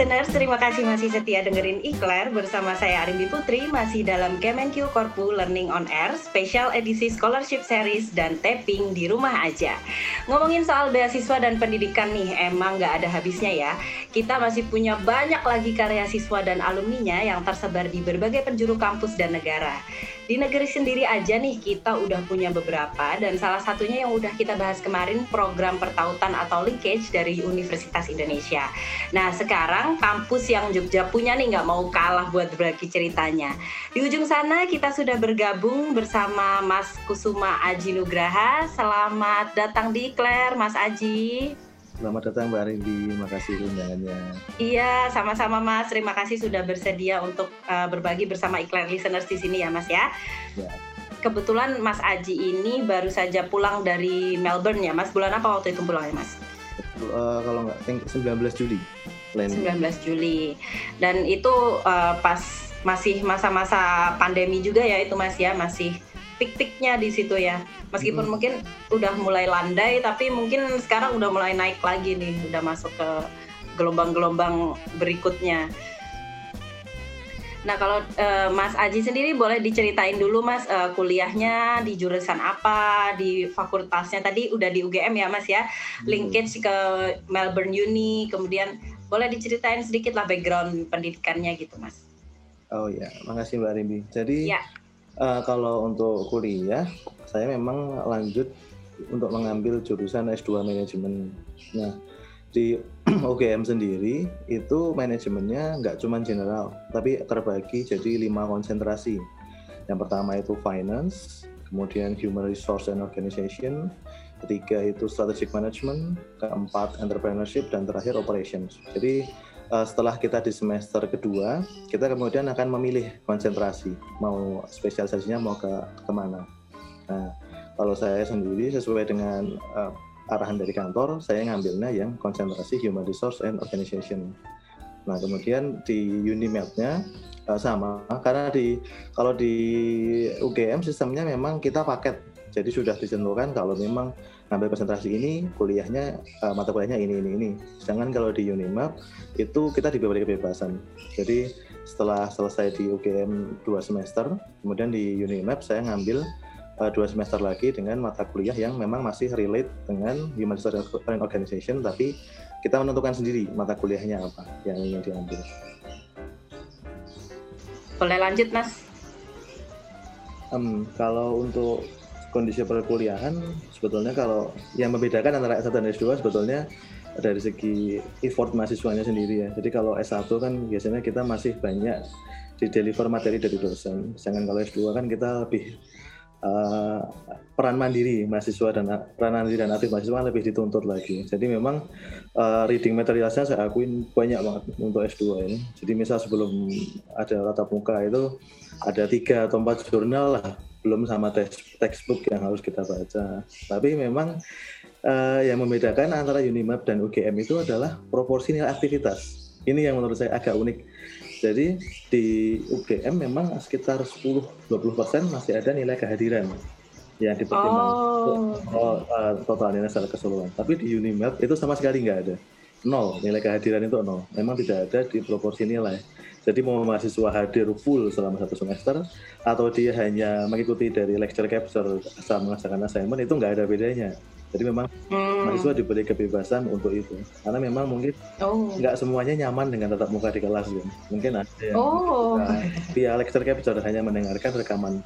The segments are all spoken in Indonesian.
listeners, terima kasih masih setia dengerin Iklar bersama saya Arimbi Putri masih dalam Kemenq Korpu Learning on Air Special Edisi Scholarship Series dan tapping di rumah aja. Ngomongin soal beasiswa dan pendidikan nih, emang nggak ada habisnya ya. Kita masih punya banyak lagi karya siswa dan alumninya yang tersebar di berbagai penjuru kampus dan negara. Di negeri sendiri aja nih kita udah punya beberapa dan salah satunya yang udah kita bahas kemarin program pertautan atau linkage dari Universitas Indonesia. Nah sekarang kampus yang Jogja punya nih nggak mau kalah buat berbagi ceritanya. Di ujung sana kita sudah bergabung bersama Mas Kusuma Aji Nugraha. Selamat datang di Claire, Mas Aji. Selamat datang Mbak Rindi, makasih undangannya. Iya, sama-sama Mas. Terima kasih sudah bersedia untuk uh, berbagi bersama iklan listeners di sini ya Mas ya. Ya. Kebetulan Mas Aji ini baru saja pulang dari Melbourne ya Mas. Bulan apa waktu itu pulangnya Mas? Uh, kalau nggak, 19 Juli. Plan. 19 Juli. Dan itu uh, pas masih masa-masa pandemi juga ya itu Mas ya, masih pik-piknya di situ ya. Meskipun hmm. mungkin udah mulai landai, tapi mungkin sekarang udah mulai naik lagi nih, udah masuk ke gelombang-gelombang berikutnya. Nah kalau uh, Mas Aji sendiri boleh diceritain dulu Mas uh, kuliahnya di jurusan apa, di fakultasnya tadi udah di UGM ya Mas ya, linkage ke Melbourne Uni, kemudian boleh diceritain sedikit lah background pendidikannya gitu Mas. Oh ya, makasih Mbak Rimbi. Jadi ya. Uh, kalau untuk kuliah, saya memang lanjut untuk mengambil jurusan S2 manajemen. Nah, di UGM sendiri itu manajemennya nggak cuma general, tapi terbagi jadi lima konsentrasi. Yang pertama itu finance, kemudian human resource and organization, ketiga itu strategic management, keempat entrepreneurship, dan terakhir operations. Jadi uh, setelah kita di semester kedua, kita kemudian akan memilih konsentrasi, mau spesialisasinya mau ke ke mana. Nah, kalau saya sendiri sesuai dengan uh, arahan dari kantor, saya ngambilnya yang konsentrasi Human Resource and Organization. Nah, kemudian di Unimap-nya uh, sama, karena di kalau di UGM sistemnya memang kita paket, jadi sudah ditentukan kalau memang ngambil konsentrasi ini kuliahnya uh, mata kuliahnya ini ini ini. Sedangkan kalau di Unimap itu kita diberi kebebasan. Jadi setelah selesai di UGM dua semester kemudian di Unimap saya ngambil uh, dua semester lagi dengan mata kuliah yang memang masih relate dengan Human Resource Organization tapi kita menentukan sendiri mata kuliahnya apa yang ingin diambil. Boleh lanjut mas? Um, kalau untuk kondisi perkuliahan sebetulnya kalau yang membedakan antara S1 dan S2 sebetulnya dari segi effort mahasiswanya sendiri ya. Jadi kalau S1 kan biasanya kita masih banyak di deliver materi dari dosen. Sedangkan kalau S2 kan kita lebih uh, peran mandiri mahasiswa dan peran mandiri dan aktif mahasiswa lebih dituntut lagi. Jadi memang uh, reading materialnya saya akuin banyak banget untuk S2 ini. Jadi misal sebelum ada tatap muka itu ada tiga atau empat jurnal lah belum sama teks textbook yang harus kita baca. Tapi memang uh, yang membedakan antara Unimap dan UGM itu adalah proporsi nilai aktivitas. Ini yang menurut saya agak unik. Jadi di UGM memang sekitar 10-20% masih ada nilai kehadiran yang dipertimbangkan oh. oh, uh, total nilai secara keseluruhan. Tapi di Unimap itu sama sekali nggak ada. Nol, nilai kehadiran itu nol. Memang tidak ada di proporsi nilai. Jadi mau mahasiswa hadir full selama satu semester atau dia hanya mengikuti dari lecture capture saat mengerjakan assignment itu nggak ada bedanya. Jadi memang hmm. mahasiswa diberi kebebasan untuk itu. Karena memang mungkin oh. nggak semuanya nyaman dengan tatap muka di kelas kan. Mungkin ada yang oh. via lecture capture hanya mendengarkan rekaman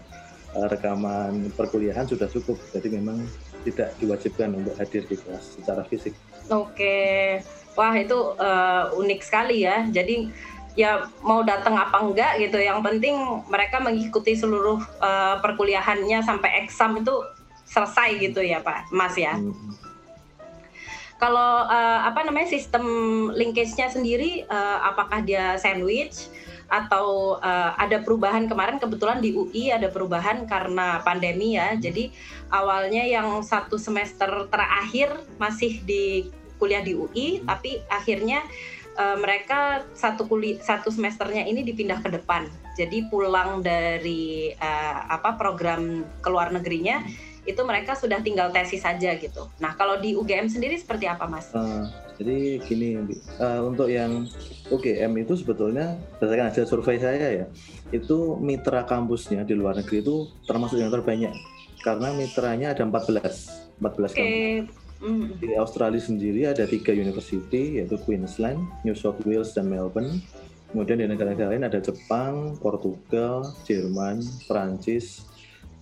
eh, rekaman perkuliahan sudah cukup. Jadi memang tidak diwajibkan untuk hadir di kelas secara fisik. Oke. Wah, itu uh, unik sekali ya. Jadi ya mau datang apa enggak gitu. Yang penting mereka mengikuti seluruh uh, perkuliahannya sampai eksam itu selesai gitu ya Pak Mas ya. Hmm. kalau uh, apa namanya sistem linkage-nya sendiri uh, apakah dia sandwich atau uh, ada perubahan? Kemarin kebetulan di UI ada perubahan karena pandemi ya. Jadi awalnya yang satu semester terakhir masih di kuliah di UI tapi akhirnya uh, mereka satu kuli satu semesternya ini dipindah ke depan. Jadi pulang dari uh, apa program keluar negerinya itu mereka sudah tinggal tesis saja gitu. Nah kalau di UGM sendiri seperti apa mas? Uh, jadi gini uh, untuk yang UGM itu sebetulnya berdasarkan hasil survei saya ya, itu mitra kampusnya di luar negeri itu termasuk yang terbanyak karena mitranya ada 14, 14 okay. kampus. Mm. Di Australia sendiri ada tiga university yaitu Queensland, New South Wales dan Melbourne. Kemudian di negara-negara lain ada Jepang, Portugal, Jerman, Prancis,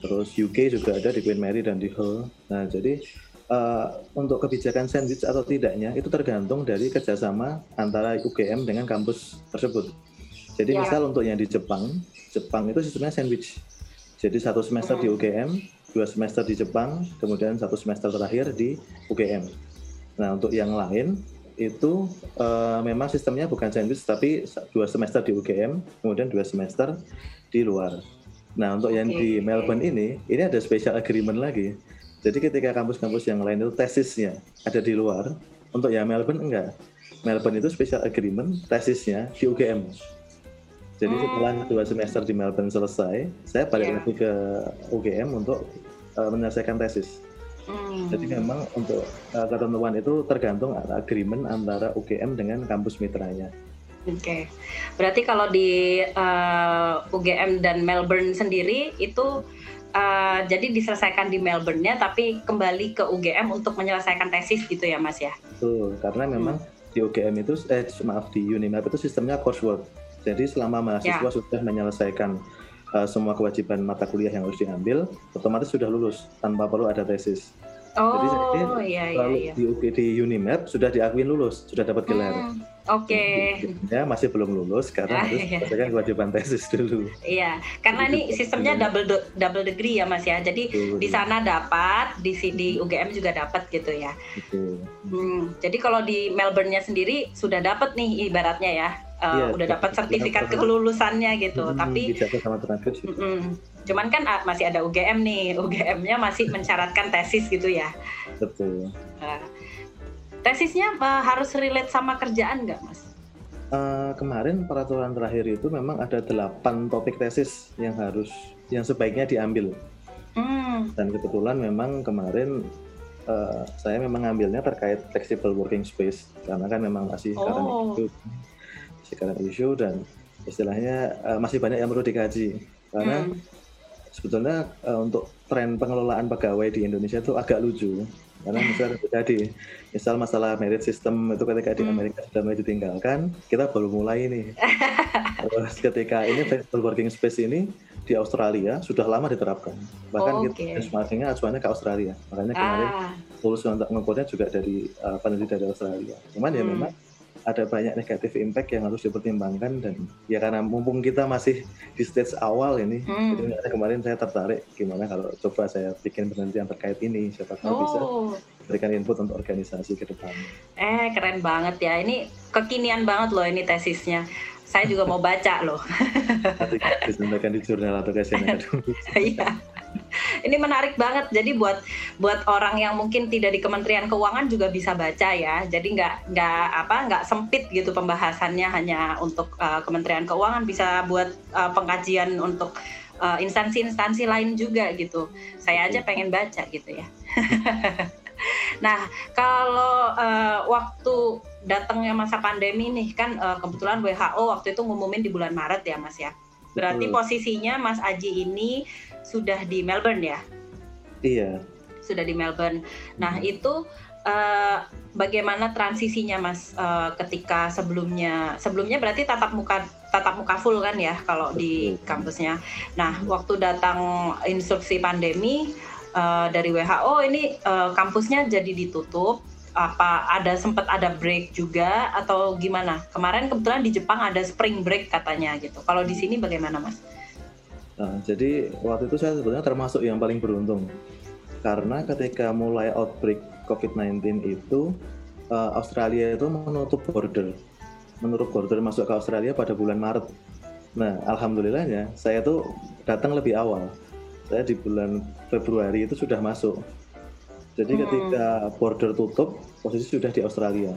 terus UK juga ada di Queen Mary dan di Hull. Nah jadi uh, untuk kebijakan sandwich atau tidaknya itu tergantung dari kerjasama antara UGM dengan kampus tersebut. Jadi ya. misal untuk yang di Jepang, Jepang itu sistemnya sandwich. Jadi satu semester di UGM, dua semester di Jepang, kemudian satu semester terakhir di UGM. Nah untuk yang lain itu uh, memang sistemnya bukan sandwich tapi dua semester di UGM, kemudian dua semester di luar. Nah untuk yang di Melbourne ini, ini ada special agreement lagi. Jadi ketika kampus-kampus yang lain itu tesisnya ada di luar, untuk yang Melbourne enggak. Melbourne itu special agreement tesisnya di UGM. Jadi hmm. setelah dua semester di Melbourne selesai, saya balik yeah. lagi ke UGM untuk uh, menyelesaikan tesis. Hmm. Jadi memang untuk uh, ketentuan itu tergantung agreement antara UGM dengan kampus mitranya. Oke, okay. berarti kalau di uh, UGM dan Melbourne sendiri itu uh, jadi diselesaikan di Melbourne-nya tapi kembali ke UGM untuk menyelesaikan tesis gitu ya Mas ya? Betul, karena memang hmm. di UGM itu eh maaf di Unimap itu sistemnya coursework. Jadi selama mahasiswa ya. sudah menyelesaikan uh, semua kewajiban mata kuliah yang harus diambil, otomatis sudah lulus tanpa perlu ada tesis. Oh, Jadi iya, iya, iya. di di Unimap sudah diakuin lulus, sudah dapat gelar. Hmm, Oke. Okay. Ya masih belum lulus karena ah, harus iya. kewajiban tesis dulu. Iya, karena ini sistemnya double do, double degree ya Mas ya. Jadi Betul. di sana dapat, di di UGM juga dapat gitu ya. Betul. Hmm, jadi kalau di Melbourne-nya sendiri sudah dapat nih ibaratnya ya uh, udah dapat sertifikat kelulusannya gitu. Hmm, Tapi sama mm -mm. cuman kan uh, masih ada UGM nih, UGM-nya masih mensyaratkan tesis gitu ya. Betul. Uh, tesisnya uh, harus relate sama kerjaan nggak, Mas? Uh, kemarin peraturan terakhir itu memang ada delapan topik tesis yang harus yang sebaiknya diambil. Hmm. Dan kebetulan memang kemarin uh, saya memang ngambilnya terkait flexible working space karena kan memang masih oh. karena itu sekarang isu dan istilahnya uh, masih banyak yang perlu dikaji karena hmm. sebetulnya uh, untuk tren pengelolaan pegawai di Indonesia itu agak lucu karena misalnya terjadi misal masalah merit system itu ketika di hmm. Amerika sudah mulai ditinggalkan kita baru mulai ini terus ketika ini flexible working space ini di Australia sudah lama diterapkan bahkan oh, okay. kita benchmarkingnya acuannya ke Australia makanya kemarin ah. lulus untuk ngekutnya juga dari uh, peneliti dari Australia cuman ya hmm. ya memang ada banyak negatif impact yang harus dipertimbangkan dan ya karena mumpung kita masih di stage awal ini hmm. jadi kemarin saya tertarik gimana kalau coba saya bikin penelitian terkait ini siapa tahu oh. bisa berikan input untuk organisasi ke depan. Eh keren banget ya ini kekinian banget loh ini tesisnya saya juga mau baca loh. Nanti disampaikan di jurnal atau kesenian. Iya ini menarik banget. Jadi buat buat orang yang mungkin tidak di Kementerian Keuangan juga bisa baca ya. Jadi nggak nggak apa nggak sempit gitu pembahasannya hanya untuk uh, Kementerian Keuangan bisa buat uh, pengkajian untuk uh, instansi-instansi lain juga gitu. Saya aja pengen baca gitu ya. nah kalau uh, waktu datangnya masa pandemi nih kan uh, kebetulan WHO waktu itu ngumumin di bulan Maret ya Mas ya. Berarti posisinya Mas Aji ini sudah di Melbourne ya? Iya. Sudah di Melbourne. Nah hmm. itu uh, bagaimana transisinya Mas uh, ketika sebelumnya sebelumnya berarti tatap muka tatap muka full kan ya kalau di kampusnya. Nah waktu datang instruksi pandemi uh, dari WHO ini uh, kampusnya jadi ditutup apa ada sempat ada break juga atau gimana? Kemarin kebetulan di Jepang ada spring break katanya gitu. Kalau di sini bagaimana, Mas? Nah, jadi waktu itu saya sebenarnya termasuk yang paling beruntung karena ketika mulai outbreak COVID-19 itu uh, Australia itu menutup border, menutup border masuk ke Australia pada bulan Maret. Nah, alhamdulillahnya saya tuh datang lebih awal. Saya di bulan Februari itu sudah masuk. Jadi hmm. ketika border tutup, posisi sudah di Australia.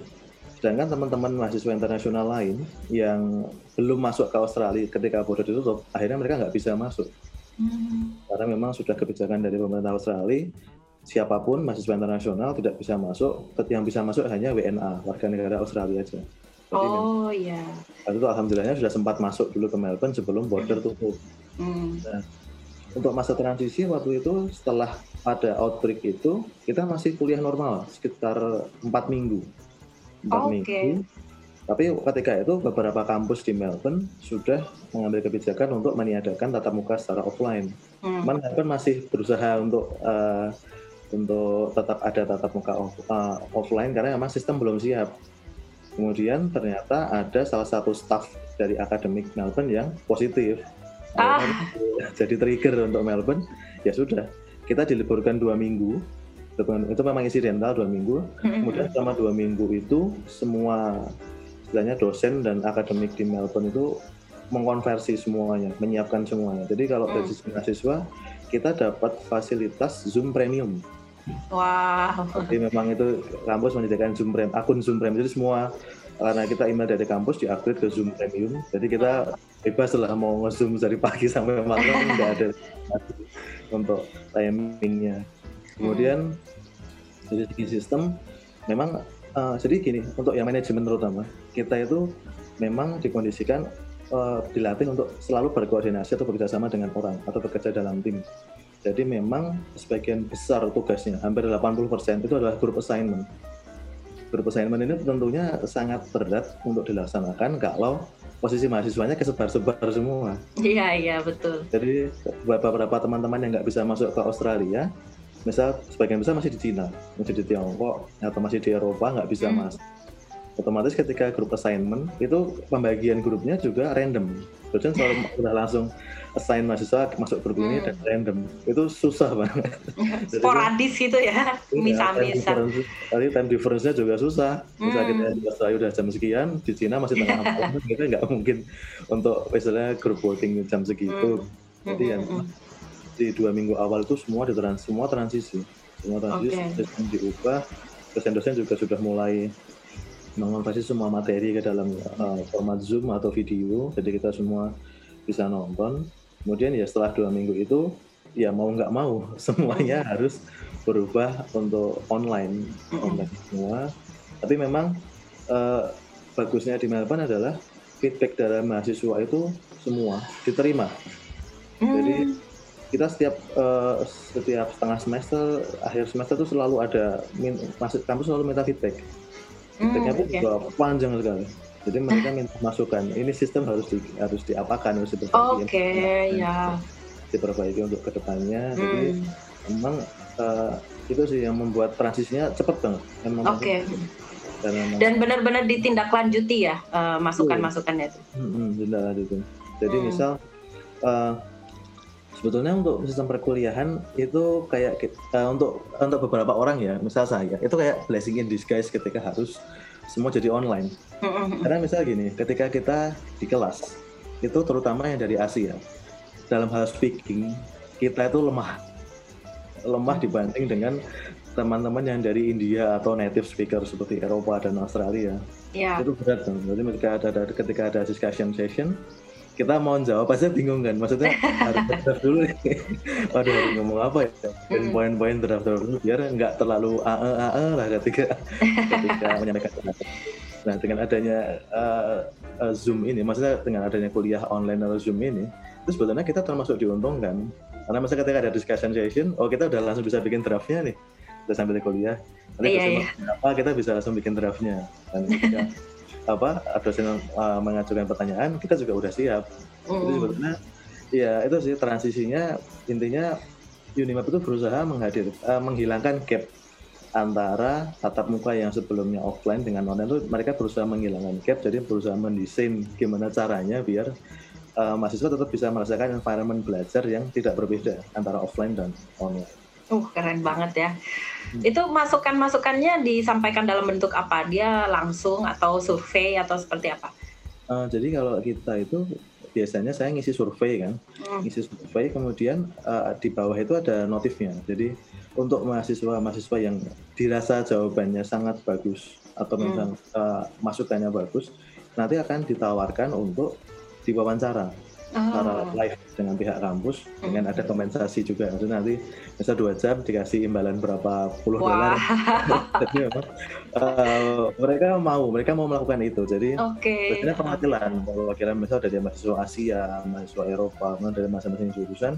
Sedangkan teman-teman mahasiswa internasional lain yang belum masuk ke Australia ketika border ditutup, akhirnya mereka nggak bisa masuk. Hmm. Karena memang sudah kebijakan dari pemerintah Australia, siapa pun mahasiswa internasional tidak bisa masuk, yang bisa masuk hanya WNA, warga negara Australia aja. Jadi oh iya. Waktu itu alhamdulillahnya sudah sempat masuk dulu ke Melbourne sebelum border hmm. tutup. Hmm. Nah, untuk masa transisi waktu itu setelah ada outbreak itu kita masih kuliah normal sekitar empat minggu. Empat oh, minggu. Okay. Tapi ketika itu beberapa kampus di Melbourne sudah mengambil kebijakan untuk meniadakan tatap muka secara offline. Hmm. Melbourne masih berusaha untuk uh, untuk tetap ada tatap muka off, uh, offline karena memang sistem belum siap. Kemudian ternyata ada salah satu staff dari akademik Melbourne yang positif. Ah. Jadi trigger untuk Melbourne, ya sudah kita diliburkan dua minggu. Itu memang insidental dua minggu. Kemudian selama dua minggu itu semua istilahnya dosen dan akademik di Melbourne itu mengkonversi semuanya, menyiapkan semuanya. Jadi kalau dari sisi mahasiswa kita dapat fasilitas Zoom Premium. Wow. Jadi memang itu kampus menyediakan Zoom Premium, akun Zoom Premium. Jadi semua karena kita email dari kampus di upgrade ke Zoom Premium. Jadi kita bebas lah mau nge-zoom dari pagi sampai malam nggak ada untuk timingnya. Kemudian dari segi sistem memang uh, jadi gini untuk yang manajemen terutama kita itu memang dikondisikan uh, dilatih untuk selalu berkoordinasi atau bekerjasama dengan orang atau bekerja dalam tim. Jadi memang sebagian besar tugasnya, hampir 80% itu adalah group assignment. Group assignment ini tentunya sangat berat untuk dilaksanakan kalau posisi mahasiswanya kesebar-sebar semua. Iya, iya, betul. Jadi beberapa teman-teman yang nggak bisa masuk ke Australia, misal sebagian besar masih di Cina, masih di Tiongkok, atau masih di Eropa nggak bisa hmm. masuk. Otomatis ketika grup assignment itu pembagian grupnya juga random. Dosen selalu udah langsung assign mahasiswa masuk grup ini hmm. dan random. Itu susah banget. Sporadis gitu ya, misal-misal. Tadi time difference-nya juga susah. Misal hmm. kita di Australia udah jam sekian, di Cina masih tengah malam, kita nggak mungkin untuk misalnya grup voting jam segitu. Hmm. Jadi yang hmm, hmm di dua minggu awal itu semua ditrans semua transisi. Semua transisi okay. sistem diubah dosen-dosen juga sudah mulai mengonversi semua materi ke dalam uh, format zoom atau video. Jadi kita semua bisa nonton. Kemudian ya setelah dua minggu itu ya mau nggak mau semuanya harus berubah untuk online. Online semua. Tapi memang uh, bagusnya di Melbourne adalah feedback dari mahasiswa itu semua diterima. Jadi hmm kita setiap uh, setiap setengah semester akhir semester itu selalu ada masuk kampus selalu minta feedback. Feedbacknya hmm, pun okay. juga panjang sekali. Jadi mereka minta masukan ini sistem harus di, harus diapakan harus diperbaiki. Oke okay, ya. diperbaiki untuk ke depannya hmm. jadi memang uh, itu sih yang membuat transisinya cepat banget. Oke. okay. dan, benar-benar ditindaklanjuti ya uh, masukan-masukannya itu. Hmm, hmm, jadi hmm. misal uh, sebetulnya untuk sistem perkuliahan itu kayak uh, untuk untuk beberapa orang ya misal saya itu kayak blessing in disguise ketika harus semua jadi online. Karena misal gini ketika kita di kelas itu terutama yang dari Asia dalam hal speaking kita itu lemah. Lemah dibanding dengan teman-teman yang dari India atau native speaker seperti Eropa dan Australia. Yeah. itu berat kan jadi ketika ada ketika ada discussion session kita mau jawab pasti bingung kan? Maksudnya harus draft dulu nih. Waduh harus ngomong apa ya? Dan poin-poin draft dulu biar nggak terlalu ae ae lah ketika ketika menyampaikan nah dengan adanya uh, uh, zoom ini maksudnya dengan adanya kuliah online atau zoom ini itu sebetulnya kita termasuk diuntungkan. Karena masa ketika ada discussion session oh kita udah langsung bisa bikin draftnya nih. Udah sambil kuliah. Nanti iya, iya. apa kita bisa langsung bikin draftnya. Dan ketika apa dosen uh, mengajukan pertanyaan kita juga udah siap mm. jadi sebetulnya ya itu sih transisinya intinya Unimap itu berusaha menghadir uh, menghilangkan gap antara tatap muka yang sebelumnya offline dengan online itu mereka berusaha menghilangkan gap jadi berusaha mendesain gimana caranya biar uh, mahasiswa tetap bisa merasakan environment belajar yang tidak berbeda antara offline dan online. Uh, keren banget ya. Hmm. Itu masukan-masukannya disampaikan dalam bentuk apa? Dia langsung atau survei atau seperti apa? Uh, jadi kalau kita itu biasanya saya ngisi survei kan, hmm. ngisi survei kemudian uh, di bawah itu ada notifnya. Jadi untuk mahasiswa-mahasiswa yang dirasa jawabannya sangat bagus atau memang hmm. uh, masukannya bagus, nanti akan ditawarkan untuk diwawancara secara Oh. live dengan pihak kampus Hmm. dengan ada kompensasi juga. Jadi nanti misal dua jam dikasih imbalan berapa puluh dolar. Jadi memang eh, mereka mau mereka mau melakukan itu. Jadi biasanya perwakilan perwakilan misal dari mahasiswa Asia, mahasiswa Eropa, dari masing-masing jurusan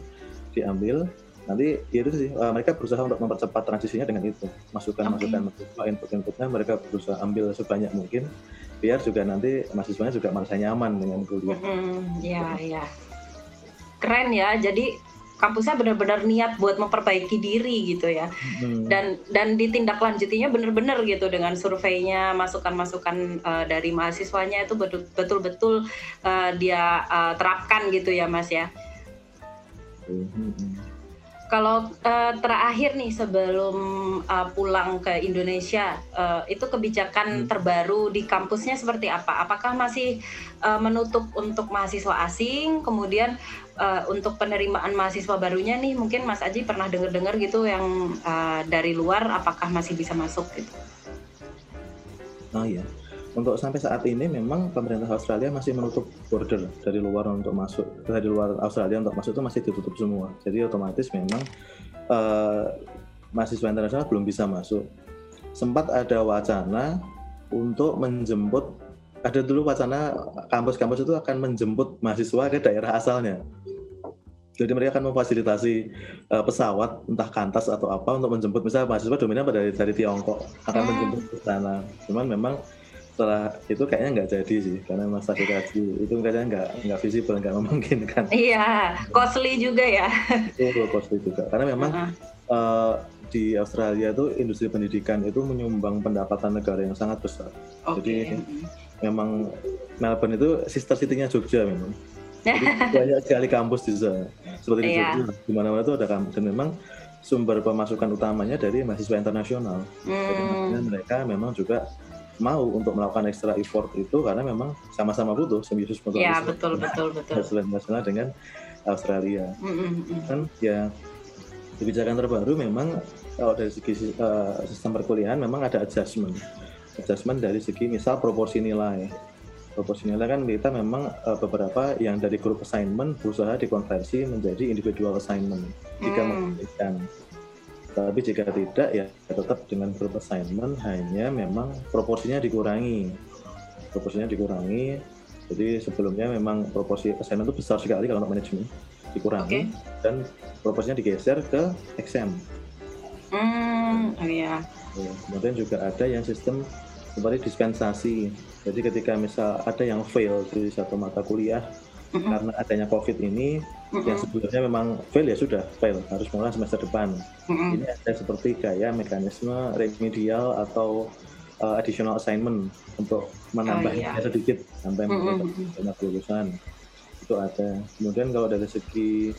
diambil. Nanti ya itu sih eh, mereka berusaha untuk mempercepat transisinya dengan itu masukan-masukan mahasiswa input-inputnya mereka berusaha ambil sebanyak mungkin biar juga nanti mahasiswanya juga merasa nyaman dengan kuliah. Mm-mm, ya, ya. Keren ya. Jadi kampusnya benar-benar niat buat memperbaiki diri gitu ya. Hmm. Dan dan ditindaklanjutinya benar-benar gitu dengan surveinya, masukan-masukan eh, dari mahasiswanya itu betul- betul-betul eh, dia eh, terapkan gitu ya, Mas ya. Hmm. Kalau eh, terakhir nih sebelum eh, pulang ke Indonesia, eh, itu kebijakan Hmm. terbaru di kampusnya seperti apa? Apakah masih eh, menutup untuk mahasiswa asing? Kemudian eh, untuk penerimaan mahasiswa barunya nih, mungkin Mas Aji pernah dengar-dengar gitu yang eh, dari luar, apakah masih bisa masuk gitu? Oh iya. Untuk sampai saat ini memang pemerintah Australia masih menutup border dari luar untuk masuk dari luar Australia untuk masuk itu masih ditutup semua. Jadi otomatis memang eh, mahasiswa internasional belum bisa masuk. Sempat ada wacana untuk menjemput ada dulu wacana kampus-kampus itu akan menjemput mahasiswa ke daerah asalnya. Jadi mereka akan memfasilitasi eh, pesawat entah kantas atau apa untuk menjemput misalnya mahasiswa dominan pada dari, dari Tiongkok akan Hmm. menjemput ke sana. Cuman memang setelah itu kayaknya nggak jadi sih karena masa dikaji itu kayaknya nggak nggak visible nggak memungkinkan Iya, costly juga ya. itu low cost juga karena memang Heeh. eh, di Australia itu industri pendidikan itu menyumbang pendapatan negara yang sangat besar Oke. jadi- memang Melbourne itu sister city-nya Jogja memang jadi banyak sekali kampus di sana seperti di Iya. Jogja di mana-mana itu ada kampus dan memang sumber pemasukan utamanya dari mahasiswa internasional Jadi Hmm, makanya mereka memang juga mau untuk melakukan extra effort itu karena memang sama-sama butuh simbiosis mutualisme ya betul betul betul. mahasiswa internasional dengan Australia Mm, mm, mm. kan ya kebijakan terbaru memang kalau dari segi eh, sistem perkuliahan memang ada adjustment adjustment dari segi misal proporsi nilai proporsi nilai kan kita memang eh, beberapa yang dari grup assignment berusaha dikonversi menjadi individual assignment jika Hmm. memungkinkan tapi jika tidak ya tetap dengan grup assignment hanya memang proporsinya dikurangi. Proporsinya dikurangi. Jadi sebelumnya memang proporsi assignment itu besar sekali kalau untuk manajemen dikurangi dan proporsinya digeser ke exam. Hmm, oh iya. Ya, kemudian juga ada yang sistem seperti dispensasi. Jadi ketika misal ada yang fail di satu mata kuliah Karena adanya covid ini yang sebelumnya memang fail ya sudah fail. Harus mulai semester depan. Ini ada seperti kayak mekanisme remedial atau uh, additional assignment untuk menambahnya iya. sedikit sampai Mm, mm, mendapat mm. banyak lulusan. Itu ada. Kemudian kalau dari segi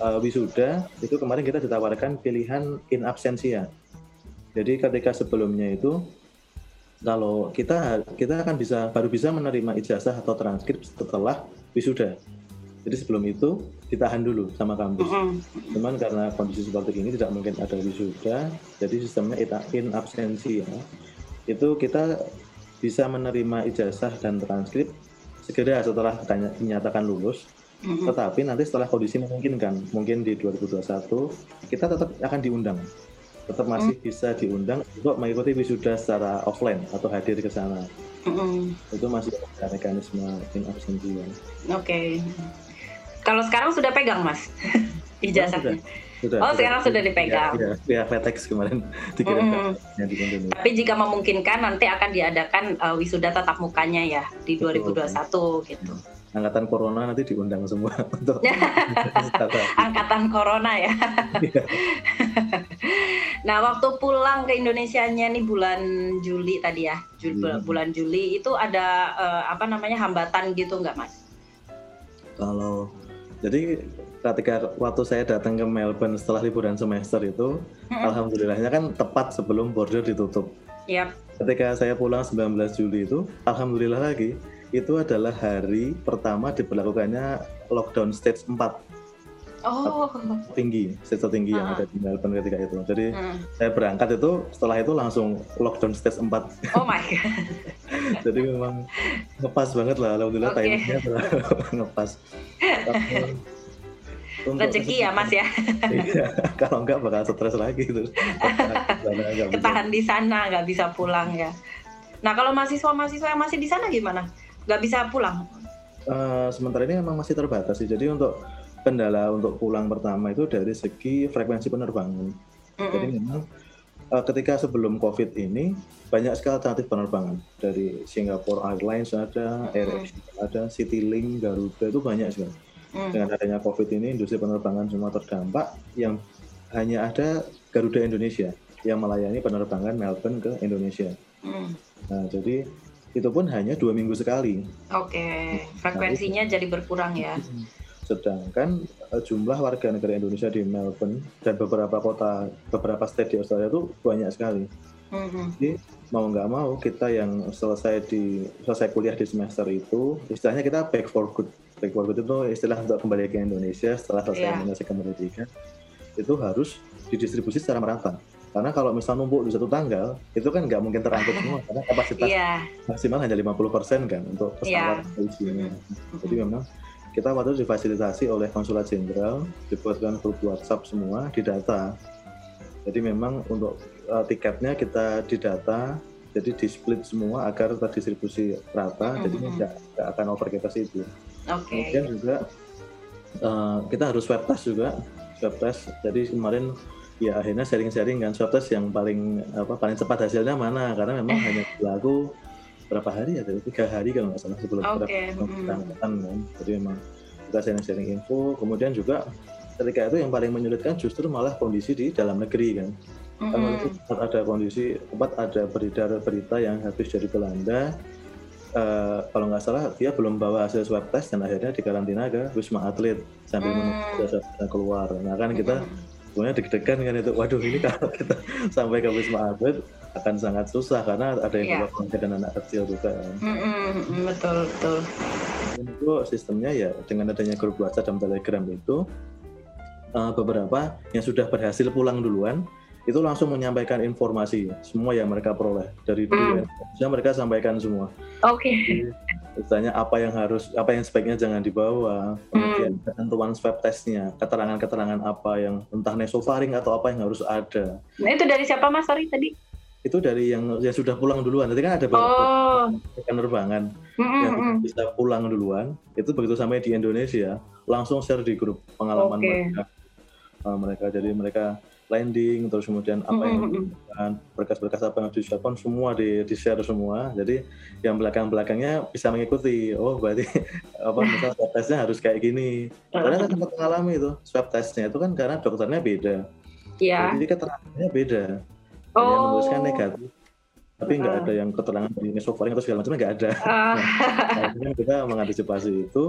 uh, wisuda itu kemarin kita ditawarkan pilihan in absentia. Jadi ketika sebelumnya itu kalau kita kita akan bisa baru bisa menerima ijazah atau transkrip setelah wisuda jadi sebelum itu ditahan dulu sama kampus Mm, Cuman karena kondisi seperti ini tidak mungkin ada wisuda, jadi sistemnya in absensi ya. Itu kita bisa menerima ijazah dan transkrip segera setelah dinyatakan lulus. mm, mm. Tetapi nanti setelah kondisi memungkinkan, mungkin di 2021 kita tetap akan diundang. Tetap masih bisa diundang untuk mengikuti wisuda secara offline atau hadir ke sana. Mm, mm. Itu masih ada mekanisme in absensi ya. Oke. Kalau sekarang sudah pegang mas ijazahnya. Sudah, Oh, sekarang sudah dipegang. Ya, ya, kemarin dikirimkan Mm. Tapi jika memungkinkan nanti akan diadakan uh, wisuda tatap mukanya ya di Betul. 2021 gitu. angkatan corona nanti diundang semua untuk Angkatan corona ya. Nah, waktu pulang ke Indonesianya nih bulan Juli tadi ya, Jul- Hmm. bulan Juli itu ada uh, apa namanya hambatan gitu nggak mas? kalau jadi ketika waktu saya datang ke Melbourne setelah liburan semester itu Mm-mm. alhamdulillahnya kan tepat sebelum border ditutup Yap. ketika saya pulang 19 Juli itu alhamdulillah lagi itu adalah hari pertama diberlakukannya lockdown stage 4 Oh. tinggi stage tertinggi yang Ah. ada di Melbourne ketika itu. Jadi Hmm. saya berangkat itu setelah itu langsung lockdown stage 4 Oh my god. jadi memang ngepas banget lah alhamdulillah okay. timingnya ngepas. Rezeki ya mas ya? Iya, kalau enggak bakal stres lagi terus ketahan di sana nggak bisa. Pulang ya. Nah kalau mahasiswa mahasiswa yang masih di sana gimana? Nggak bisa pulang? Uh, sementara ini memang masih terbatas sih. Jadi untuk kendala untuk pulang pertama itu dari segi frekuensi penerbangan mm -hmm. jadi memang uh, ketika sebelum COVID ini banyak sekali alternatif penerbangan dari Singapore Airlines ada, Air Asia ada, Citylink, Garuda itu banyak sekali. Hmm. Dengan adanya COVID ini industri penerbangan semua terdampak yang hanya ada Garuda Indonesia yang melayani penerbangan Melbourne ke Indonesia. Hmm. Nah jadi itu pun hanya dua minggu sekali. Oke, okay. frekuensinya nah, jadi berkurang ya. Sedangkan uh, jumlah warga negara Indonesia di Melbourne dan beberapa kota, beberapa state di Australia itu banyak sekali. Mm-hmm. Jadi mau nggak mau kita yang selesai di selesai kuliah di semester itu, istilahnya kita back for good. Back for good itu istilah untuk kembali ke Indonesia setelah selesai yeah. menyelesaikan pendidikan itu harus didistribusi secara merata. Karena kalau misal numpuk di satu tanggal, itu kan nggak mungkin terangkut semua karena kapasitas yeah. maksimal hanya 50% kan untuk pesawat yeah. isinya. Jadi memang kita waktu itu difasilitasi oleh konsulat jenderal dibuatkan grup WhatsApp semua didata jadi memang untuk uh, tiketnya kita didata jadi di split semua agar terdistribusi rata mm -hmm. jadi tidak akan over capacity okay. kemudian juga uh, kita harus swab test juga swab test jadi kemarin ya akhirnya sharing-sharing kan swab test yang paling apa paling cepat hasilnya mana karena memang hanya berlaku berapa hari ya tiga hari kalau nggak salah sebelum okay. keberangkatan kan jadi memang kita sharing-sharing info kemudian juga ketika itu yang paling menyulitkan justru malah kondisi di dalam negeri kan mm -hmm. itu ada kondisi tempat ada beredar berita yang habis dari Belanda uh, kalau nggak salah dia belum bawa hasil swab test dan akhirnya dikarantina ke wisma atlet sambil mm. menunggu keluar nah kan kita mm sebenarnya deg-degan kan itu waduh ini kalau kita sampai ke wisma atlet akan sangat susah karena ada yang yeah. dan anak kecil juga kan. Mm -hmm, betul betul itu sistemnya ya dengan adanya grup WhatsApp dan Telegram itu uh, beberapa yang sudah berhasil pulang duluan itu langsung menyampaikan informasi semua yang mereka peroleh dari dulu mm. mereka sampaikan semua. Oke. Okay. Misalnya apa yang harus, apa yang sebaiknya jangan dibawa, kemudian mm. ketentuan swab testnya, keterangan-keterangan apa yang entah nesofaring atau apa yang harus ada. Nah itu dari siapa mas Sorry tadi? Itu dari yang yang sudah pulang duluan. Tadi kan ada beberapa oh. penerbangan mm-hmm. yang bisa pulang duluan. Itu begitu sampai di Indonesia langsung share di grup pengalaman okay. mereka. Uh, mereka jadi mereka landing terus kemudian apa yang mm-hmm. berkas-berkas apa yang disiapkan semua di, di share semua jadi yang belakang-belakangnya bisa mengikuti oh berarti apa misal swab testnya harus kayak gini karena saya sempat mengalami itu swab testnya itu kan karena dokternya beda yeah. jadi keterangannya beda oh. yang menuliskan negatif tapi nggak uh. ada yang keterangan di mesofaring atau segala macamnya nggak ada uh. nah, kita mengantisipasi itu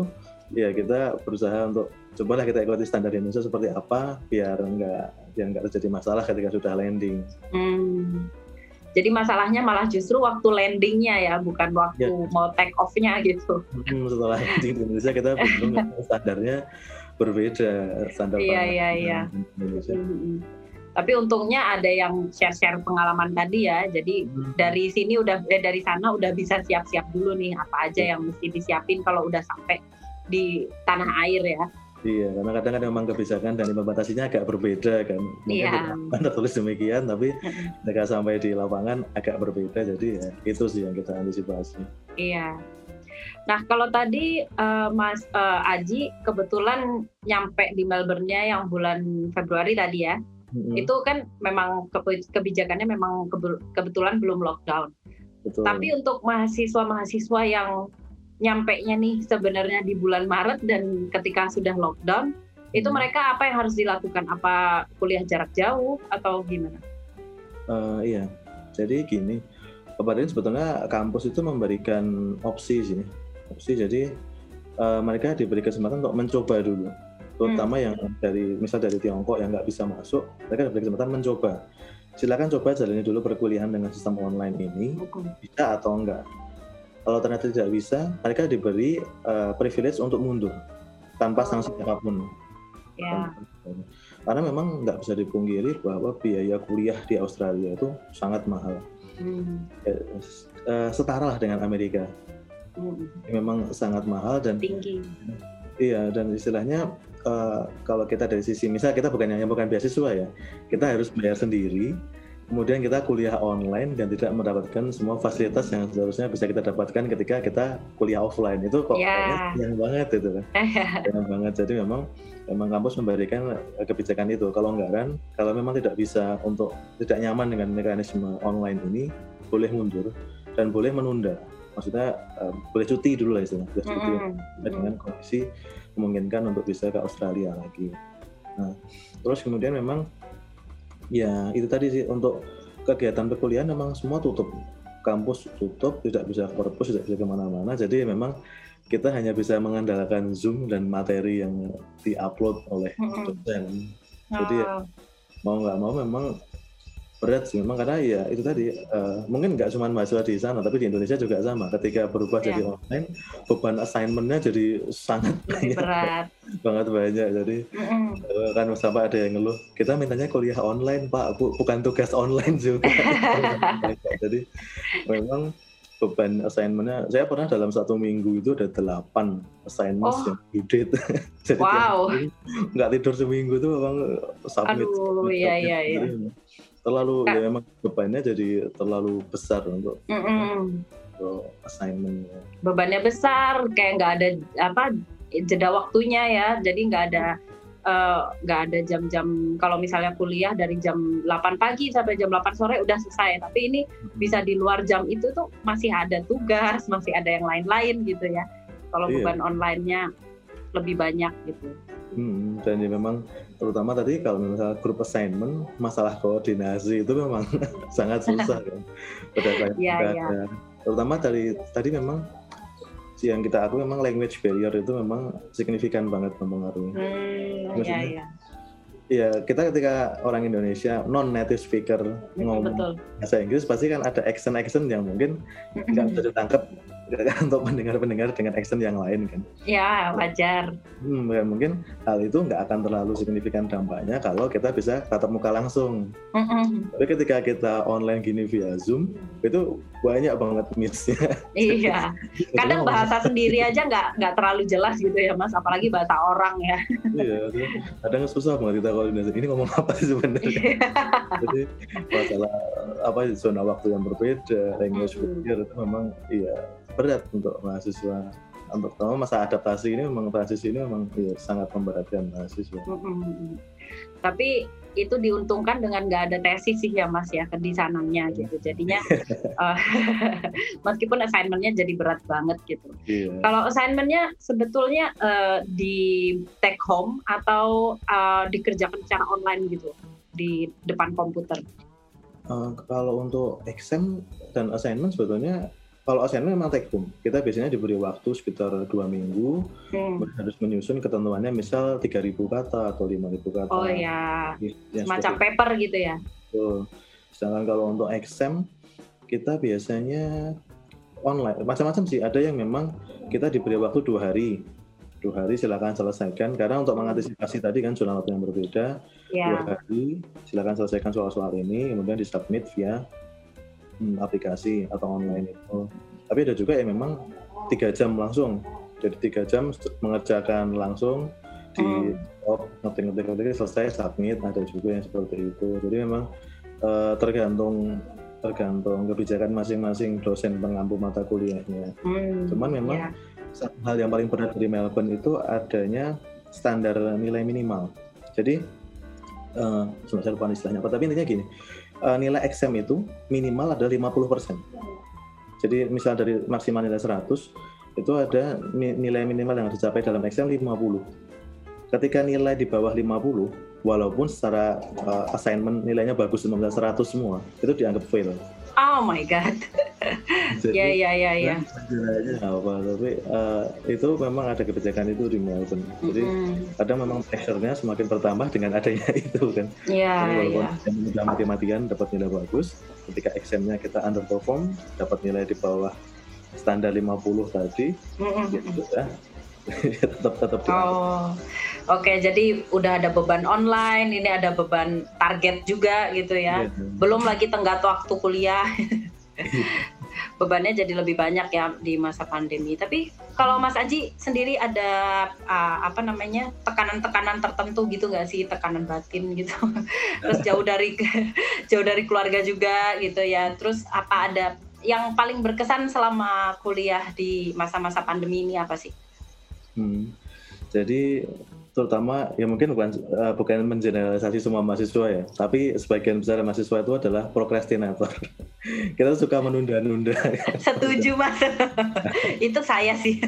ya kita berusaha untuk cobalah kita ikuti standar Indonesia seperti apa biar nggak biar nggak terjadi masalah ketika sudah landing. Hmm. Jadi masalahnya malah justru waktu landingnya ya, bukan waktu ya. mau take off-nya gitu. Hmm, setelah di Indonesia kita belum standarnya berbeda standar. Iya iya iya. Indonesia. Hmm. Tapi untungnya ada yang share-share pengalaman tadi ya. Jadi hmm. dari sini udah eh, dari sana udah bisa siap-siap dulu nih apa aja yang mesti disiapin kalau udah sampai di tanah air ya. Iya, karena kadang kadang memang kebijakan dan implementasinya agak berbeda kan. Mungkin iya. tertulis demikian, tapi mereka sampai di lapangan agak berbeda. Jadi ya itu sih yang kita antisipasi. Iya. Nah kalau tadi uh, Mas uh, Aji kebetulan nyampe di Melbourne-nya yang bulan Februari tadi ya, mm-hmm. itu kan memang kebijakannya memang kebetulan belum lockdown. Betul. Tapi untuk mahasiswa-mahasiswa yang nyampe nya nih sebenarnya di bulan Maret dan ketika sudah lockdown itu hmm. mereka apa yang harus dilakukan? Apa kuliah jarak jauh atau gimana? Uh, iya. Jadi gini kemarin sebetulnya kampus itu memberikan opsi sih. Opsi jadi uh, mereka diberi kesempatan untuk mencoba dulu. Terutama hmm. yang dari misal dari Tiongkok yang nggak bisa masuk mereka diberi kesempatan mencoba. Silakan coba jalani dulu perkuliahan dengan sistem online ini bisa atau enggak kalau ternyata tidak bisa, mereka diberi uh, privilege untuk mundur tanpa sanksi apa pun. Ya. Karena memang nggak bisa dipungkiri bahwa biaya kuliah di Australia itu sangat mahal. Hmm. Ya, uh, setara lah dengan Amerika. Hmm. Memang sangat mahal dan tinggi. Iya dan istilahnya uh, kalau kita dari sisi misal kita bukan hanya bukan beasiswa ya, kita harus bayar sendiri kemudian kita kuliah online dan tidak mendapatkan semua fasilitas yang seharusnya bisa kita dapatkan ketika kita kuliah offline. Itu kok yeah. sayang banget itu kan. Sayang banget. Jadi memang memang kampus memberikan kebijakan itu. Kalau enggak kan kalau memang tidak bisa untuk tidak nyaman dengan mekanisme online ini boleh mundur dan boleh menunda. Maksudnya uh, boleh cuti dulu lah istilahnya. Boleh cuti mm -hmm. dengan kondisi memungkinkan untuk bisa ke Australia lagi. Nah terus kemudian memang ya itu tadi sih untuk kegiatan perkuliahan memang semua tutup. Kampus tutup tidak bisa korpus tidak bisa ke mana-mana. Jadi memang kita hanya bisa mengandalkan zoom dan materi yang diupload oleh dosen. Jadi ya, mau nggak mau memang berat sih memang karena ya itu tadi uh, mungkin nggak cuma mahasiswa di sana tapi di Indonesia juga sama ketika berubah yeah. jadi online beban assignmentnya jadi sangat banyak berat banget banyak jadi mm -hmm. kan sampai ada yang ngeluh kita mintanya kuliah online pak bukan tugas online juga jadi memang beban assignmentnya saya pernah dalam satu minggu itu ada delapan assignment oh. yang date jadi wow. nggak tidur seminggu tuh memang submit aduh iya iya iya terlalu ya memang bebannya jadi terlalu besar untuk, mm -mm. untuk assignmentnya. Bebannya besar, kayak nggak ada apa jeda waktunya ya, jadi nggak ada eh, nggak uh, ada jam-jam kalau misalnya kuliah dari jam 8 pagi sampai jam 8 sore udah selesai tapi ini bisa di luar jam itu tuh masih ada tugas masih ada yang lain-lain gitu ya kalau iya. beban online-nya lebih banyak gitu Hmm, dan ya memang terutama tadi kalau misalnya grup assignment masalah koordinasi itu memang sangat susah kan. Pada yeah, yeah. Terutama dari tadi memang yang kita aku memang language barrier itu memang signifikan banget mempengaruhi. Hmm, Maksudnya, yeah, yeah. Iya, kita ketika orang Indonesia non native speaker ngomong Betul. bahasa Inggris pasti kan ada accent-accent yang mungkin nggak bisa ditangkap untuk pendengar-pendengar dengan accent yang lain kan. Ya wajar. Hmm, ya, mungkin hal itu nggak akan terlalu signifikan dampaknya kalau kita bisa tatap muka langsung. Mm-hmm. Tapi ketika kita online gini via Zoom itu banyak banget missnya. Iya. Kadang bahasa sendiri aja nggak nggak terlalu jelas gitu ya mas, apalagi bahasa orang ya. iya. Kadang susah banget kita koordinasi. Ini ngomong apa sih sebenarnya? Iya. Jadi masalah apa zona waktu yang berbeda, language mm-hmm. itu memang iya berat untuk mahasiswa untuk terutama masa adaptasi ini memang transisi ini memang ya, sangat memberatkan mahasiswa. Mm -hmm. Tapi itu diuntungkan dengan nggak ada tesis sih ya mas ya di sananya gitu. Jadinya uh, meskipun assignmentnya jadi berat banget gitu. Yeah. Kalau assignmentnya sebetulnya uh, di take home atau uh, dikerjakan secara online gitu di depan komputer. Uh, kalau untuk exam dan assignment sebetulnya kalau assignment memang take home. Kita biasanya diberi waktu sekitar dua minggu, hmm. harus menyusun ketentuannya misal 3.000 kata atau 5.000 kata. Oh ya, semacam paper gitu ya. Tuh. Sedangkan kalau untuk exam, kita biasanya online. Macam-macam sih, ada yang memang kita diberi waktu dua hari. Dua hari silakan selesaikan, karena untuk mengantisipasi tadi kan waktu yang berbeda, yeah. dua hari silakan selesaikan soal-soal ini, kemudian disubmit via hmm, aplikasi atau online itu. Tapi ada juga yang memang tiga jam langsung. Jadi tiga jam mengerjakan langsung di oh. ngetik-ngetik ngetik selesai submit ada juga yang seperti itu. Jadi memang uh, tergantung tergantung kebijakan masing-masing dosen pengampu mata kuliahnya. Hmm, Cuman memang yeah. hal yang paling berat dari Melbourne itu adanya standar nilai minimal. Jadi uh, saya lupa istilahnya apa, tapi intinya gini, uh, nilai exam itu minimal ada 50%. Jadi misal dari maksimal nilai 100 itu ada nilai minimal yang dicapai dalam exam 50. Ketika nilai di bawah 50, walaupun secara uh, assignment nilainya bagus 100 semua, itu dianggap fail. Oh my god. Jadi, ya ya ya ya. apa tapi uh, itu memang ada kebijakan itu di Melbourne. Jadi mm-hmm. ada memang pressure-nya semakin bertambah dengan adanya itu kan. Iya iya. Walaupun mati-matian dapat nilai bagus, ketika examnya kita underperform, dapat nilai di bawah standar 50 tadi, mm-hmm. gitu ya tetap tetap oh oke okay, jadi udah ada beban online ini ada beban target juga gitu ya yeah. belum lagi tenggat waktu kuliah bebannya jadi lebih banyak ya di masa pandemi. Tapi kalau Mas Aji sendiri ada uh, apa namanya tekanan-tekanan tertentu gitu nggak sih tekanan batin gitu? Terus jauh dari jauh dari keluarga juga gitu ya. Terus apa ada yang paling berkesan selama kuliah di masa-masa pandemi ini apa sih? Hmm. Jadi terutama ya mungkin bukan uh, bukan mengeneralisasi semua mahasiswa ya, tapi sebagian besar mahasiswa itu adalah prokrastinator. Kita suka menunda-nunda. Setuju mas, itu saya sih.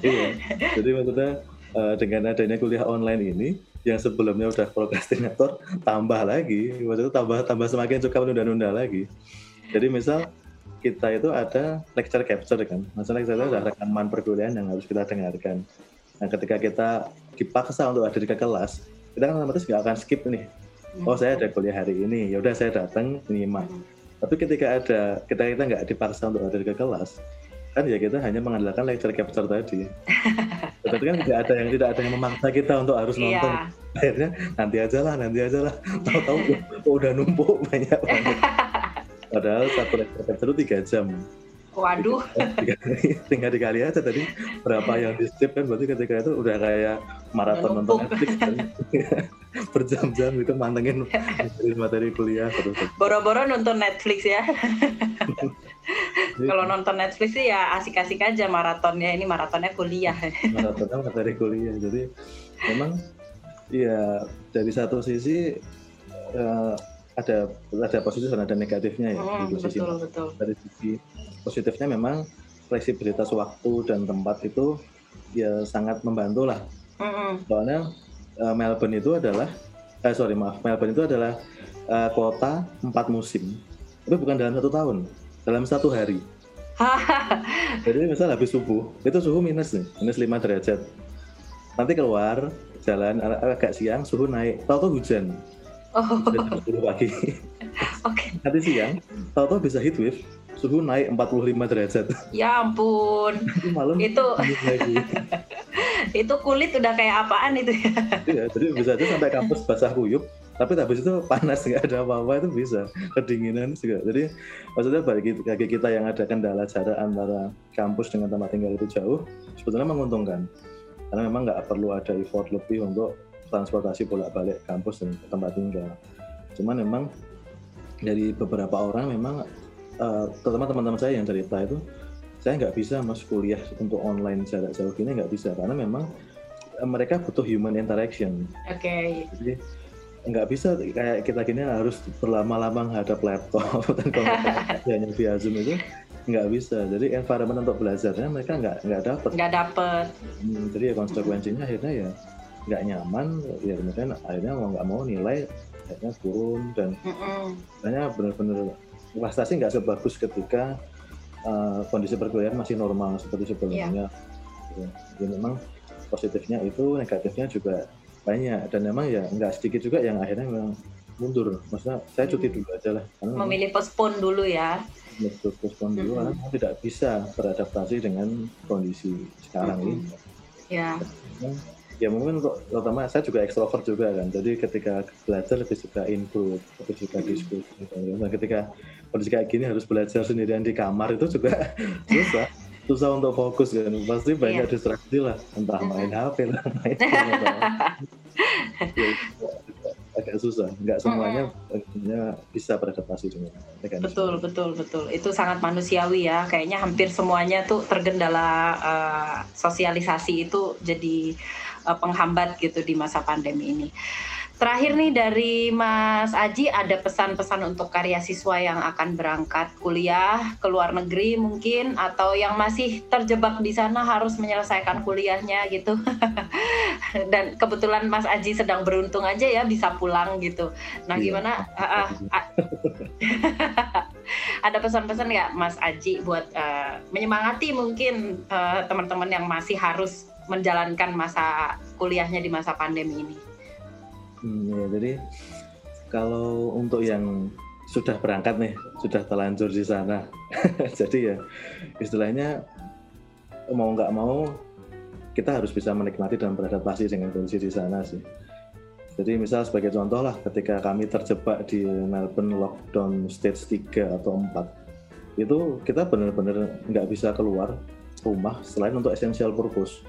iya, jadi maksudnya uh, dengan adanya kuliah online ini, yang sebelumnya udah prokrastinator tambah lagi, maksudnya tambah tambah semakin suka menunda-nunda lagi. Jadi misal kita itu ada lecture capture kan, masalah lecture ada rekaman perkuliahan yang harus kita dengarkan. Nah, ketika kita dipaksa untuk hadir ke kelas, kita kan otomatis nggak akan skip nih. Hmm. Oh, saya ada kuliah hari ini, ya udah saya datang nyimak. Hmm. Tapi ketika ada kita kita nggak dipaksa untuk hadir ke kelas, kan ya kita hanya mengandalkan lecture capture tadi. Tetapi kan tidak ada yang tidak ada yang memaksa kita untuk harus iya. nonton. Yeah. Akhirnya nanti aja lah, nanti aja lah. Tahu-tahu udah numpuk banyak banget. Padahal satu lecture capture itu tiga jam. Waduh. Tinggal dikali aja tadi berapa yang di skip kan berarti ketika itu udah kayak maraton nonton Netflix kan. Berjam-jam itu mantengin materi kuliah terus. Boro-boro nonton Netflix ya. Kalau nonton Netflix sih ya asik-asik aja maratonnya ini maratonnya kuliah. maratonnya materi kuliah. Jadi memang ya dari satu sisi uh, ada ada positif dan ada negatifnya ya hmm, di betul, betul. dari sisi positifnya memang fleksibilitas waktu dan tempat itu ya sangat membantu lah. Mm-hmm. Soalnya uh, Melbourne itu adalah, eh, sorry maaf, Melbourne itu adalah uh, kota empat musim, tapi bukan dalam satu tahun, dalam satu hari. Jadi misal habis subuh, itu suhu minus nih, minus 5 derajat. Nanti keluar, jalan agak siang, suhu naik, tahu-tahu hujan. Oh. pagi. Oke. Okay. Nanti siang, tahu-tahu bisa heat wave, suhu naik 45 derajat. Ya ampun. Malam itu itu kulit udah kayak apaan itu ya? Iya, jadi bisa aja sampai kampus basah kuyup, tapi habis itu panas nggak ada apa-apa itu bisa kedinginan juga. Jadi maksudnya bagi, bagi kita yang ada kendala jarak antara kampus dengan tempat tinggal itu jauh, sebetulnya menguntungkan karena memang nggak perlu ada effort lebih untuk transportasi bolak-balik kampus dan tempat tinggal. Cuman memang dari beberapa orang memang uh, terutama teman-teman saya yang cerita itu saya nggak bisa masuk kuliah untuk online jarak jauh ini nggak bisa karena memang uh, mereka butuh human interaction. Oke. Okay. Jadi nggak bisa kayak kita gini harus berlama-lama menghadap laptop dan kalau hanya via zoom itu nggak bisa. Jadi environment untuk belajarnya mereka nggak nggak dapat. Nggak dapat. Hmm, jadi ya konsekuensinya akhirnya ya nggak nyaman ya kemudian akhirnya mau nggak mau nilai akhirnya turun dan mm -mm. benar-benar prestasi nggak sebagus ketika uh, kondisi perkuliahan masih normal seperti sebelumnya. Yeah. Jadi memang positifnya itu, negatifnya juga banyak dan memang ya nggak sedikit juga yang akhirnya memang mundur. Maksudnya saya cuti hmm. dulu aja lah. Memilih postpone dulu ya. Postpone dulu hmm. karena tidak bisa beradaptasi dengan kondisi sekarang hmm. ini. Ya ya mungkin untuk terutama saya juga ekstrovert juga kan. Jadi ketika belajar lebih suka input lebih suka diskusi nah ketika kondisi kayak gini harus belajar sendirian di kamar itu juga susah. Susah untuk fokus kan. Pasti banyak yeah. distraksi lah. Entah main HP lah main agak susah. Nggak semuanya mm bisa beradaptasi dengan mekanisme. Betul betul betul. Itu sangat manusiawi ya. Kayaknya hampir semuanya tuh tergendala uh, sosialisasi itu jadi uh, penghambat gitu di masa pandemi ini. Terakhir nih dari Mas Aji ada pesan-pesan untuk karya siswa yang akan berangkat kuliah ke luar negeri mungkin atau yang masih terjebak di sana harus menyelesaikan kuliahnya gitu. Dan kebetulan Mas Aji sedang beruntung aja ya bisa pulang gitu. Nah iya. gimana? Uh, uh, ada pesan-pesan nggak Mas Aji buat uh, menyemangati mungkin teman-teman uh, yang masih harus menjalankan masa kuliahnya di masa pandemi ini? Hmm, ya, jadi kalau untuk yang sudah berangkat nih, sudah terlanjur di sana, jadi ya istilahnya mau nggak mau kita harus bisa menikmati dan beradaptasi dengan kondisi di sana sih. Jadi misal sebagai contoh lah ketika kami terjebak di Melbourne lockdown stage 3 atau 4 itu kita benar-benar nggak bisa keluar rumah selain untuk essential purpose.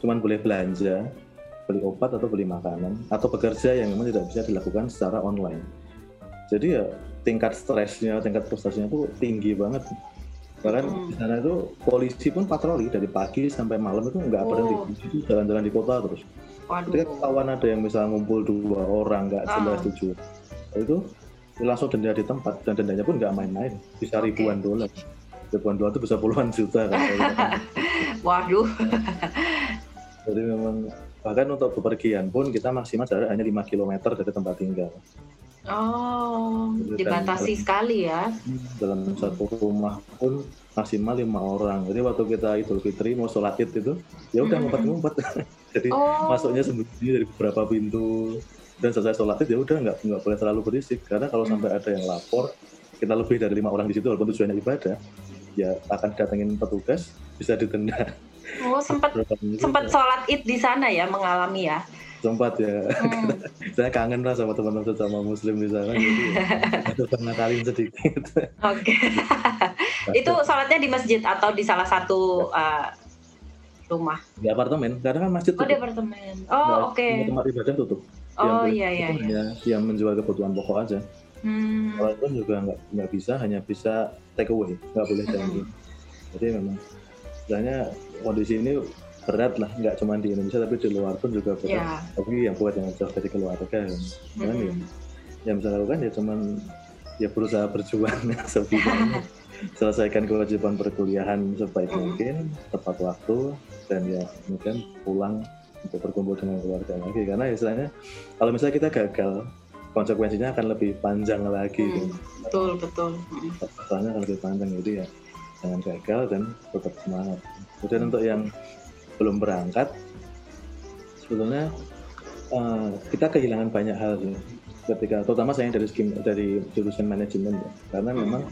Cuman boleh belanja, beli obat atau beli makanan atau bekerja yang memang tidak bisa dilakukan secara online. Jadi ya tingkat stresnya, tingkat frustasinya itu tinggi banget. Bahkan hmm. di sana itu polisi pun patroli dari pagi sampai malam itu nggak oh. berhenti. Itu jalan-jalan di kota terus. Waduh. Ketika kawan ada yang misalnya ngumpul dua orang nggak jelas ah. tujuh, itu langsung denda di tempat dan dendanya pun nggak main-main, bisa okay. ribuan dolar. Ribuan dolar itu bisa puluhan juta kan. Waduh. Jadi memang bahkan untuk bepergian pun kita maksimal jarak hanya 5 km dari tempat tinggal. Oh, Jadi dibatasi kan, sekali ya. Dalam satu rumah pun maksimal lima orang. Jadi waktu kita Idul Fitri mau sholat id itu, ya udah ngumpet-ngumpet. Jadi oh. masuknya sembunyi dari beberapa pintu dan selesai sholat id ya udah nggak nggak boleh terlalu berisik karena kalau sampai ada yang lapor kita lebih dari lima orang di situ walaupun tujuannya ibadah ya akan datengin petugas bisa ditenda. Oh sempat sempat sholat id di sana ya mengalami ya? Sempat ya. Hmm. Saya kangen lah sama teman-teman sama muslim di sana jadi ya, pernah kali sedikit. Oke. Okay. Itu sholatnya di masjid atau di salah satu uh, rumah? Di apartemen, karena kan masjid tutup. Oh di apartemen. Oh oke. Okay. Tempat ibadah tutup. Oh iya iya. iya. yang menjual kebutuhan pokok aja. Hmm. Kalau itu juga nggak nggak bisa, hanya bisa take away, nggak boleh dine hmm. Jadi memang sebenarnya kondisi ini berat lah, nggak cuma di Indonesia tapi di luar pun juga berat. Yeah. Tapi yang buat yang jauh dari keluarga kan, hmm. ya, yang bisa lakukan ya cuman ya berusaha berjuang sebidangnya selesaikan kewajiban perkuliahan sebaik hmm. mungkin tepat waktu dan ya mungkin pulang untuk berkumpul dengan keluarga lagi karena istilahnya kalau misalnya kita gagal konsekuensinya akan lebih panjang lagi hmm, gitu. betul betul soalnya akan lebih panjang jadi ya jangan gagal dan tetap semangat. Kemudian untuk yang belum berangkat sebetulnya uh, kita kehilangan banyak hal sih. Ketika terutama saya dari skim dari jurusan manajemen ya. Karena memang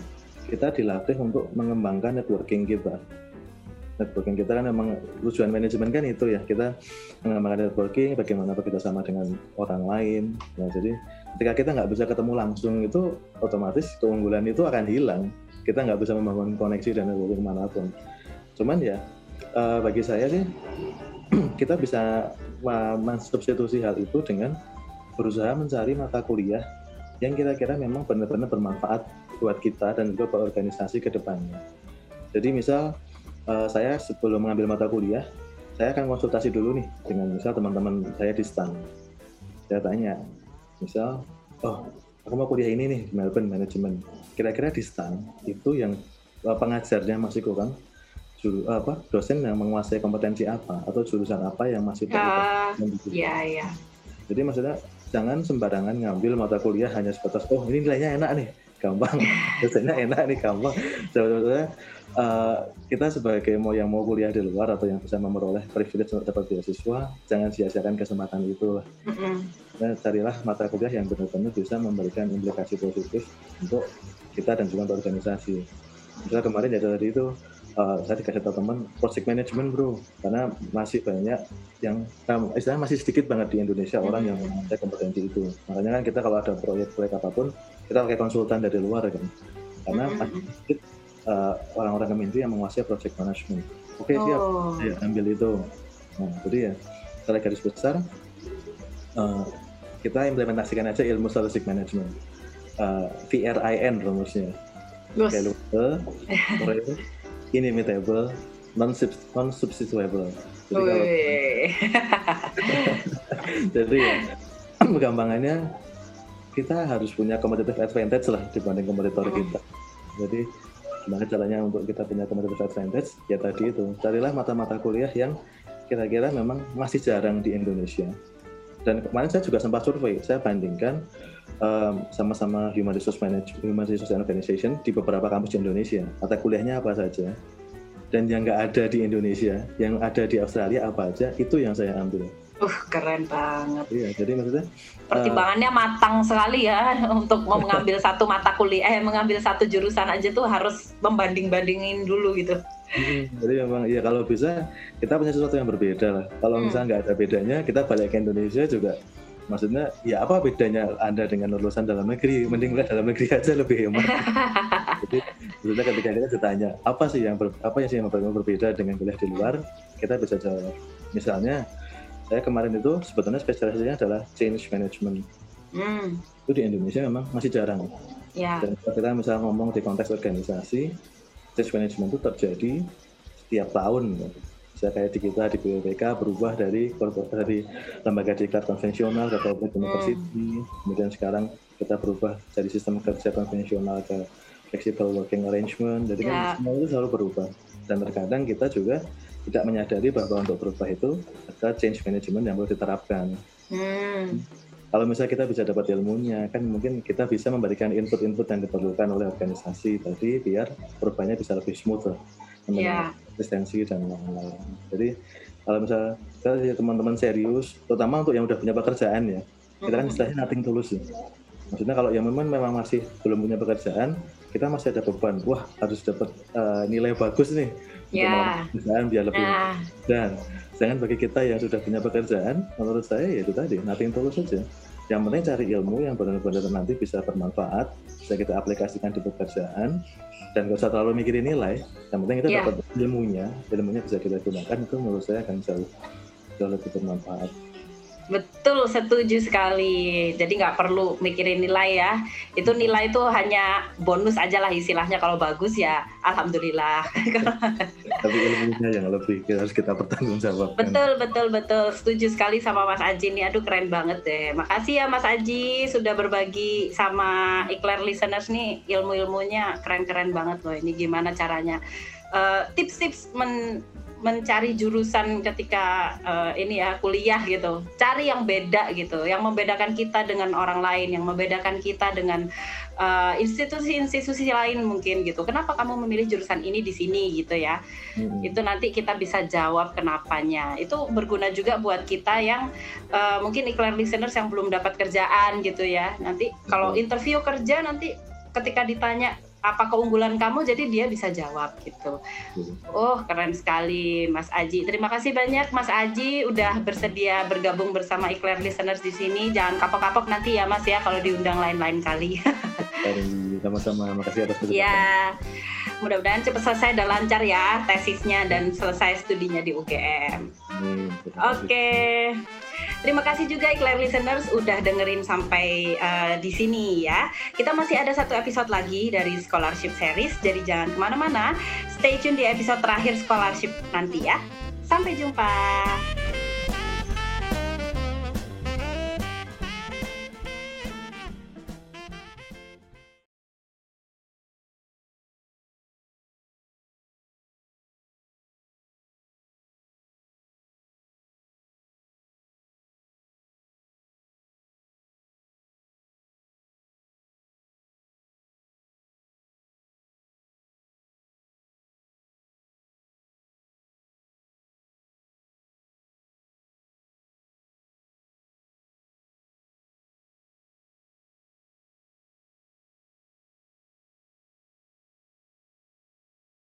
kita dilatih untuk mengembangkan networking kita. Networking kita kan memang tujuan manajemen kan itu ya. Kita mengembangkan networking bagaimana bekerja sama dengan orang lain. Nah jadi ketika kita nggak bisa ketemu langsung itu otomatis keunggulan itu akan hilang kita nggak bisa membangun koneksi dan networking mana pun cuman ya uh, bagi saya sih kita bisa mensubstitusi hal itu dengan berusaha mencari mata kuliah yang kira-kira memang benar-benar bermanfaat buat kita dan juga buat organisasi ke depannya. Jadi misal uh, saya sebelum mengambil mata kuliah, saya akan konsultasi dulu nih dengan misal teman-teman saya di STAN. Saya tanya, misal oh aku mau kuliah ini nih di Melbourne Management. Kira-kira di STAN itu yang uh, pengajarnya masih kurang juru, apa dosen yang menguasai kompetensi apa atau jurusan apa yang masih perlu uh, ya, ya. jadi maksudnya jangan sembarangan ngambil mata kuliah hanya sebatas oh ini nilainya enak nih gampang dosennya enak nih gampang sebetulnya uh, kita sebagai mau yang mau kuliah di luar atau yang bisa memperoleh privilege untuk dapat beasiswa, jangan sia-siakan kesempatan itu lah. Mm-hmm. Nah, carilah mata kuliah yang benar-benar bisa memberikan implikasi positif untuk kita dan juga untuk organisasi. Misalnya kemarin ya tadi itu uh, saya dikasih tahu teman project management bro, karena masih banyak yang um, istilahnya masih sedikit banget di Indonesia orang yang menguasai kompetensi itu. Makanya kan kita kalau ada proyek-proyek apa pun kita pakai konsultan dari luar kan, karena masih sedikit uh, orang-orang Kementerian yang menguasai project management. Oke okay, siap, oh. ya, ambil itu. Nah, jadi ya secara garis besar uh, kita implementasikan aja ilmu statistik management. Uh, VRIN rumusnya. Valuable, real, inimitable, non-substitutable. Jadi kalau jadi ya gampangannya kita harus punya competitive advantage lah dibanding kompetitor kita. Jadi Gimana caranya untuk kita punya competitive advantage? Ya tadi itu, carilah mata-mata kuliah yang kira-kira memang masih jarang di Indonesia. Dan kemarin saya juga sempat survei, saya bandingkan um, sama-sama Human Resource Management, Human Resource Organization di beberapa kampus di Indonesia. Mata kuliahnya apa saja. Dan yang nggak ada di Indonesia, yang ada di Australia apa aja, itu yang saya ambil. Uh, keren banget. Iya, jadi maksudnya pertimbangannya uh, matang sekali ya untuk mau mengambil satu mata kuliah, eh mengambil satu jurusan aja tuh harus membanding-bandingin dulu gitu. jadi memang ya kalau bisa kita punya sesuatu yang berbeda lah. Kalau hmm. misalnya nggak ada bedanya, kita balik ke Indonesia juga maksudnya ya apa bedanya anda dengan lulusan dalam negeri mending kuliah dalam negeri aja lebih hemat jadi maksudnya ketika kita ditanya apa sih yang ber, apa yang sih yang berbeda dengan kuliah di luar kita bisa jawab misalnya saya kemarin itu sebetulnya spesialisasinya adalah change management hmm. itu di Indonesia memang masih jarang ya. dan kita misalnya ngomong di konteks organisasi change management itu terjadi setiap tahun bisa kayak di kita di BPK berubah dari dari lembaga diklat konvensional ke hmm. university kemudian sekarang kita berubah dari sistem kerja konvensional ke flexible working arrangement jadi yeah. kan ya. semua itu selalu berubah dan terkadang kita juga tidak menyadari bahwa untuk berubah itu ada change management yang perlu diterapkan hmm. kalau misalnya kita bisa dapat ilmunya kan mungkin kita bisa memberikan input-input yang diperlukan oleh organisasi tadi biar perubahannya bisa lebih smooth yeah. asistensi dan lain-lain. Jadi kalau misalnya teman-teman serius, terutama untuk yang udah punya pekerjaan ya, kita kan istilahnya nothing tulus ya. Maksudnya kalau yang memang memang masih belum punya pekerjaan, kita masih ada beban. Wah harus dapat uh, nilai bagus nih untuk pekerjaan biar lebih. Nah. Dan jangan bagi kita yang sudah punya pekerjaan, menurut saya ya itu tadi nothing tulus saja. Yang penting cari ilmu yang benar-benar nanti bisa bermanfaat, bisa kita aplikasikan di pekerjaan, dan gak usah terlalu mikirin nilai yang penting kita yeah. dapat ilmunya ilmunya bisa kita gunakan itu menurut saya akan jauh jauh lebih bermanfaat Betul, setuju sekali. Jadi nggak perlu mikirin nilai ya. Itu nilai itu hanya bonus aja lah istilahnya. Kalau bagus ya, alhamdulillah. Tapi ilmunya yang lebih harus kita pertanggungjawabkan. Betul, betul, betul. Setuju sekali sama Mas Aji nih. Aduh keren banget deh. Makasih ya Mas Aji sudah berbagi sama Eclair listeners nih ilmu-ilmunya keren-keren banget loh. Ini gimana caranya? Eh, tips-tips uh, men mencari jurusan ketika uh, ini ya kuliah gitu. Cari yang beda gitu yang membedakan kita dengan orang lain yang membedakan kita dengan uh, institusi-institusi lain mungkin gitu. Kenapa kamu memilih jurusan ini di sini gitu ya? Hmm. itu nanti kita bisa jawab kenapanya. Itu berguna juga buat kita yang uh, mungkin iklan listeners yang belum dapat kerjaan gitu ya. Nanti kalau interview kerja nanti ketika ditanya apa keunggulan kamu jadi dia bisa jawab gitu. Oh keren sekali Mas Aji. Terima kasih banyak Mas Aji udah bersedia bergabung bersama Eclair Listeners di sini. Jangan kapok-kapok nanti ya Mas ya kalau diundang lain-lain kali. Sama-sama. Makasih atas kesempatan. Ya. Mudah-mudahan cepat selesai dan lancar ya tesisnya dan selesai studinya di UGM. Oke. Okay. Terima kasih juga Eclair Listeners udah dengerin sampai uh, di sini ya. Kita masih ada satu episode lagi dari Scholarship Series, jadi jangan ke mana-mana. Stay tune di episode terakhir Scholarship nanti ya. Sampai jumpa.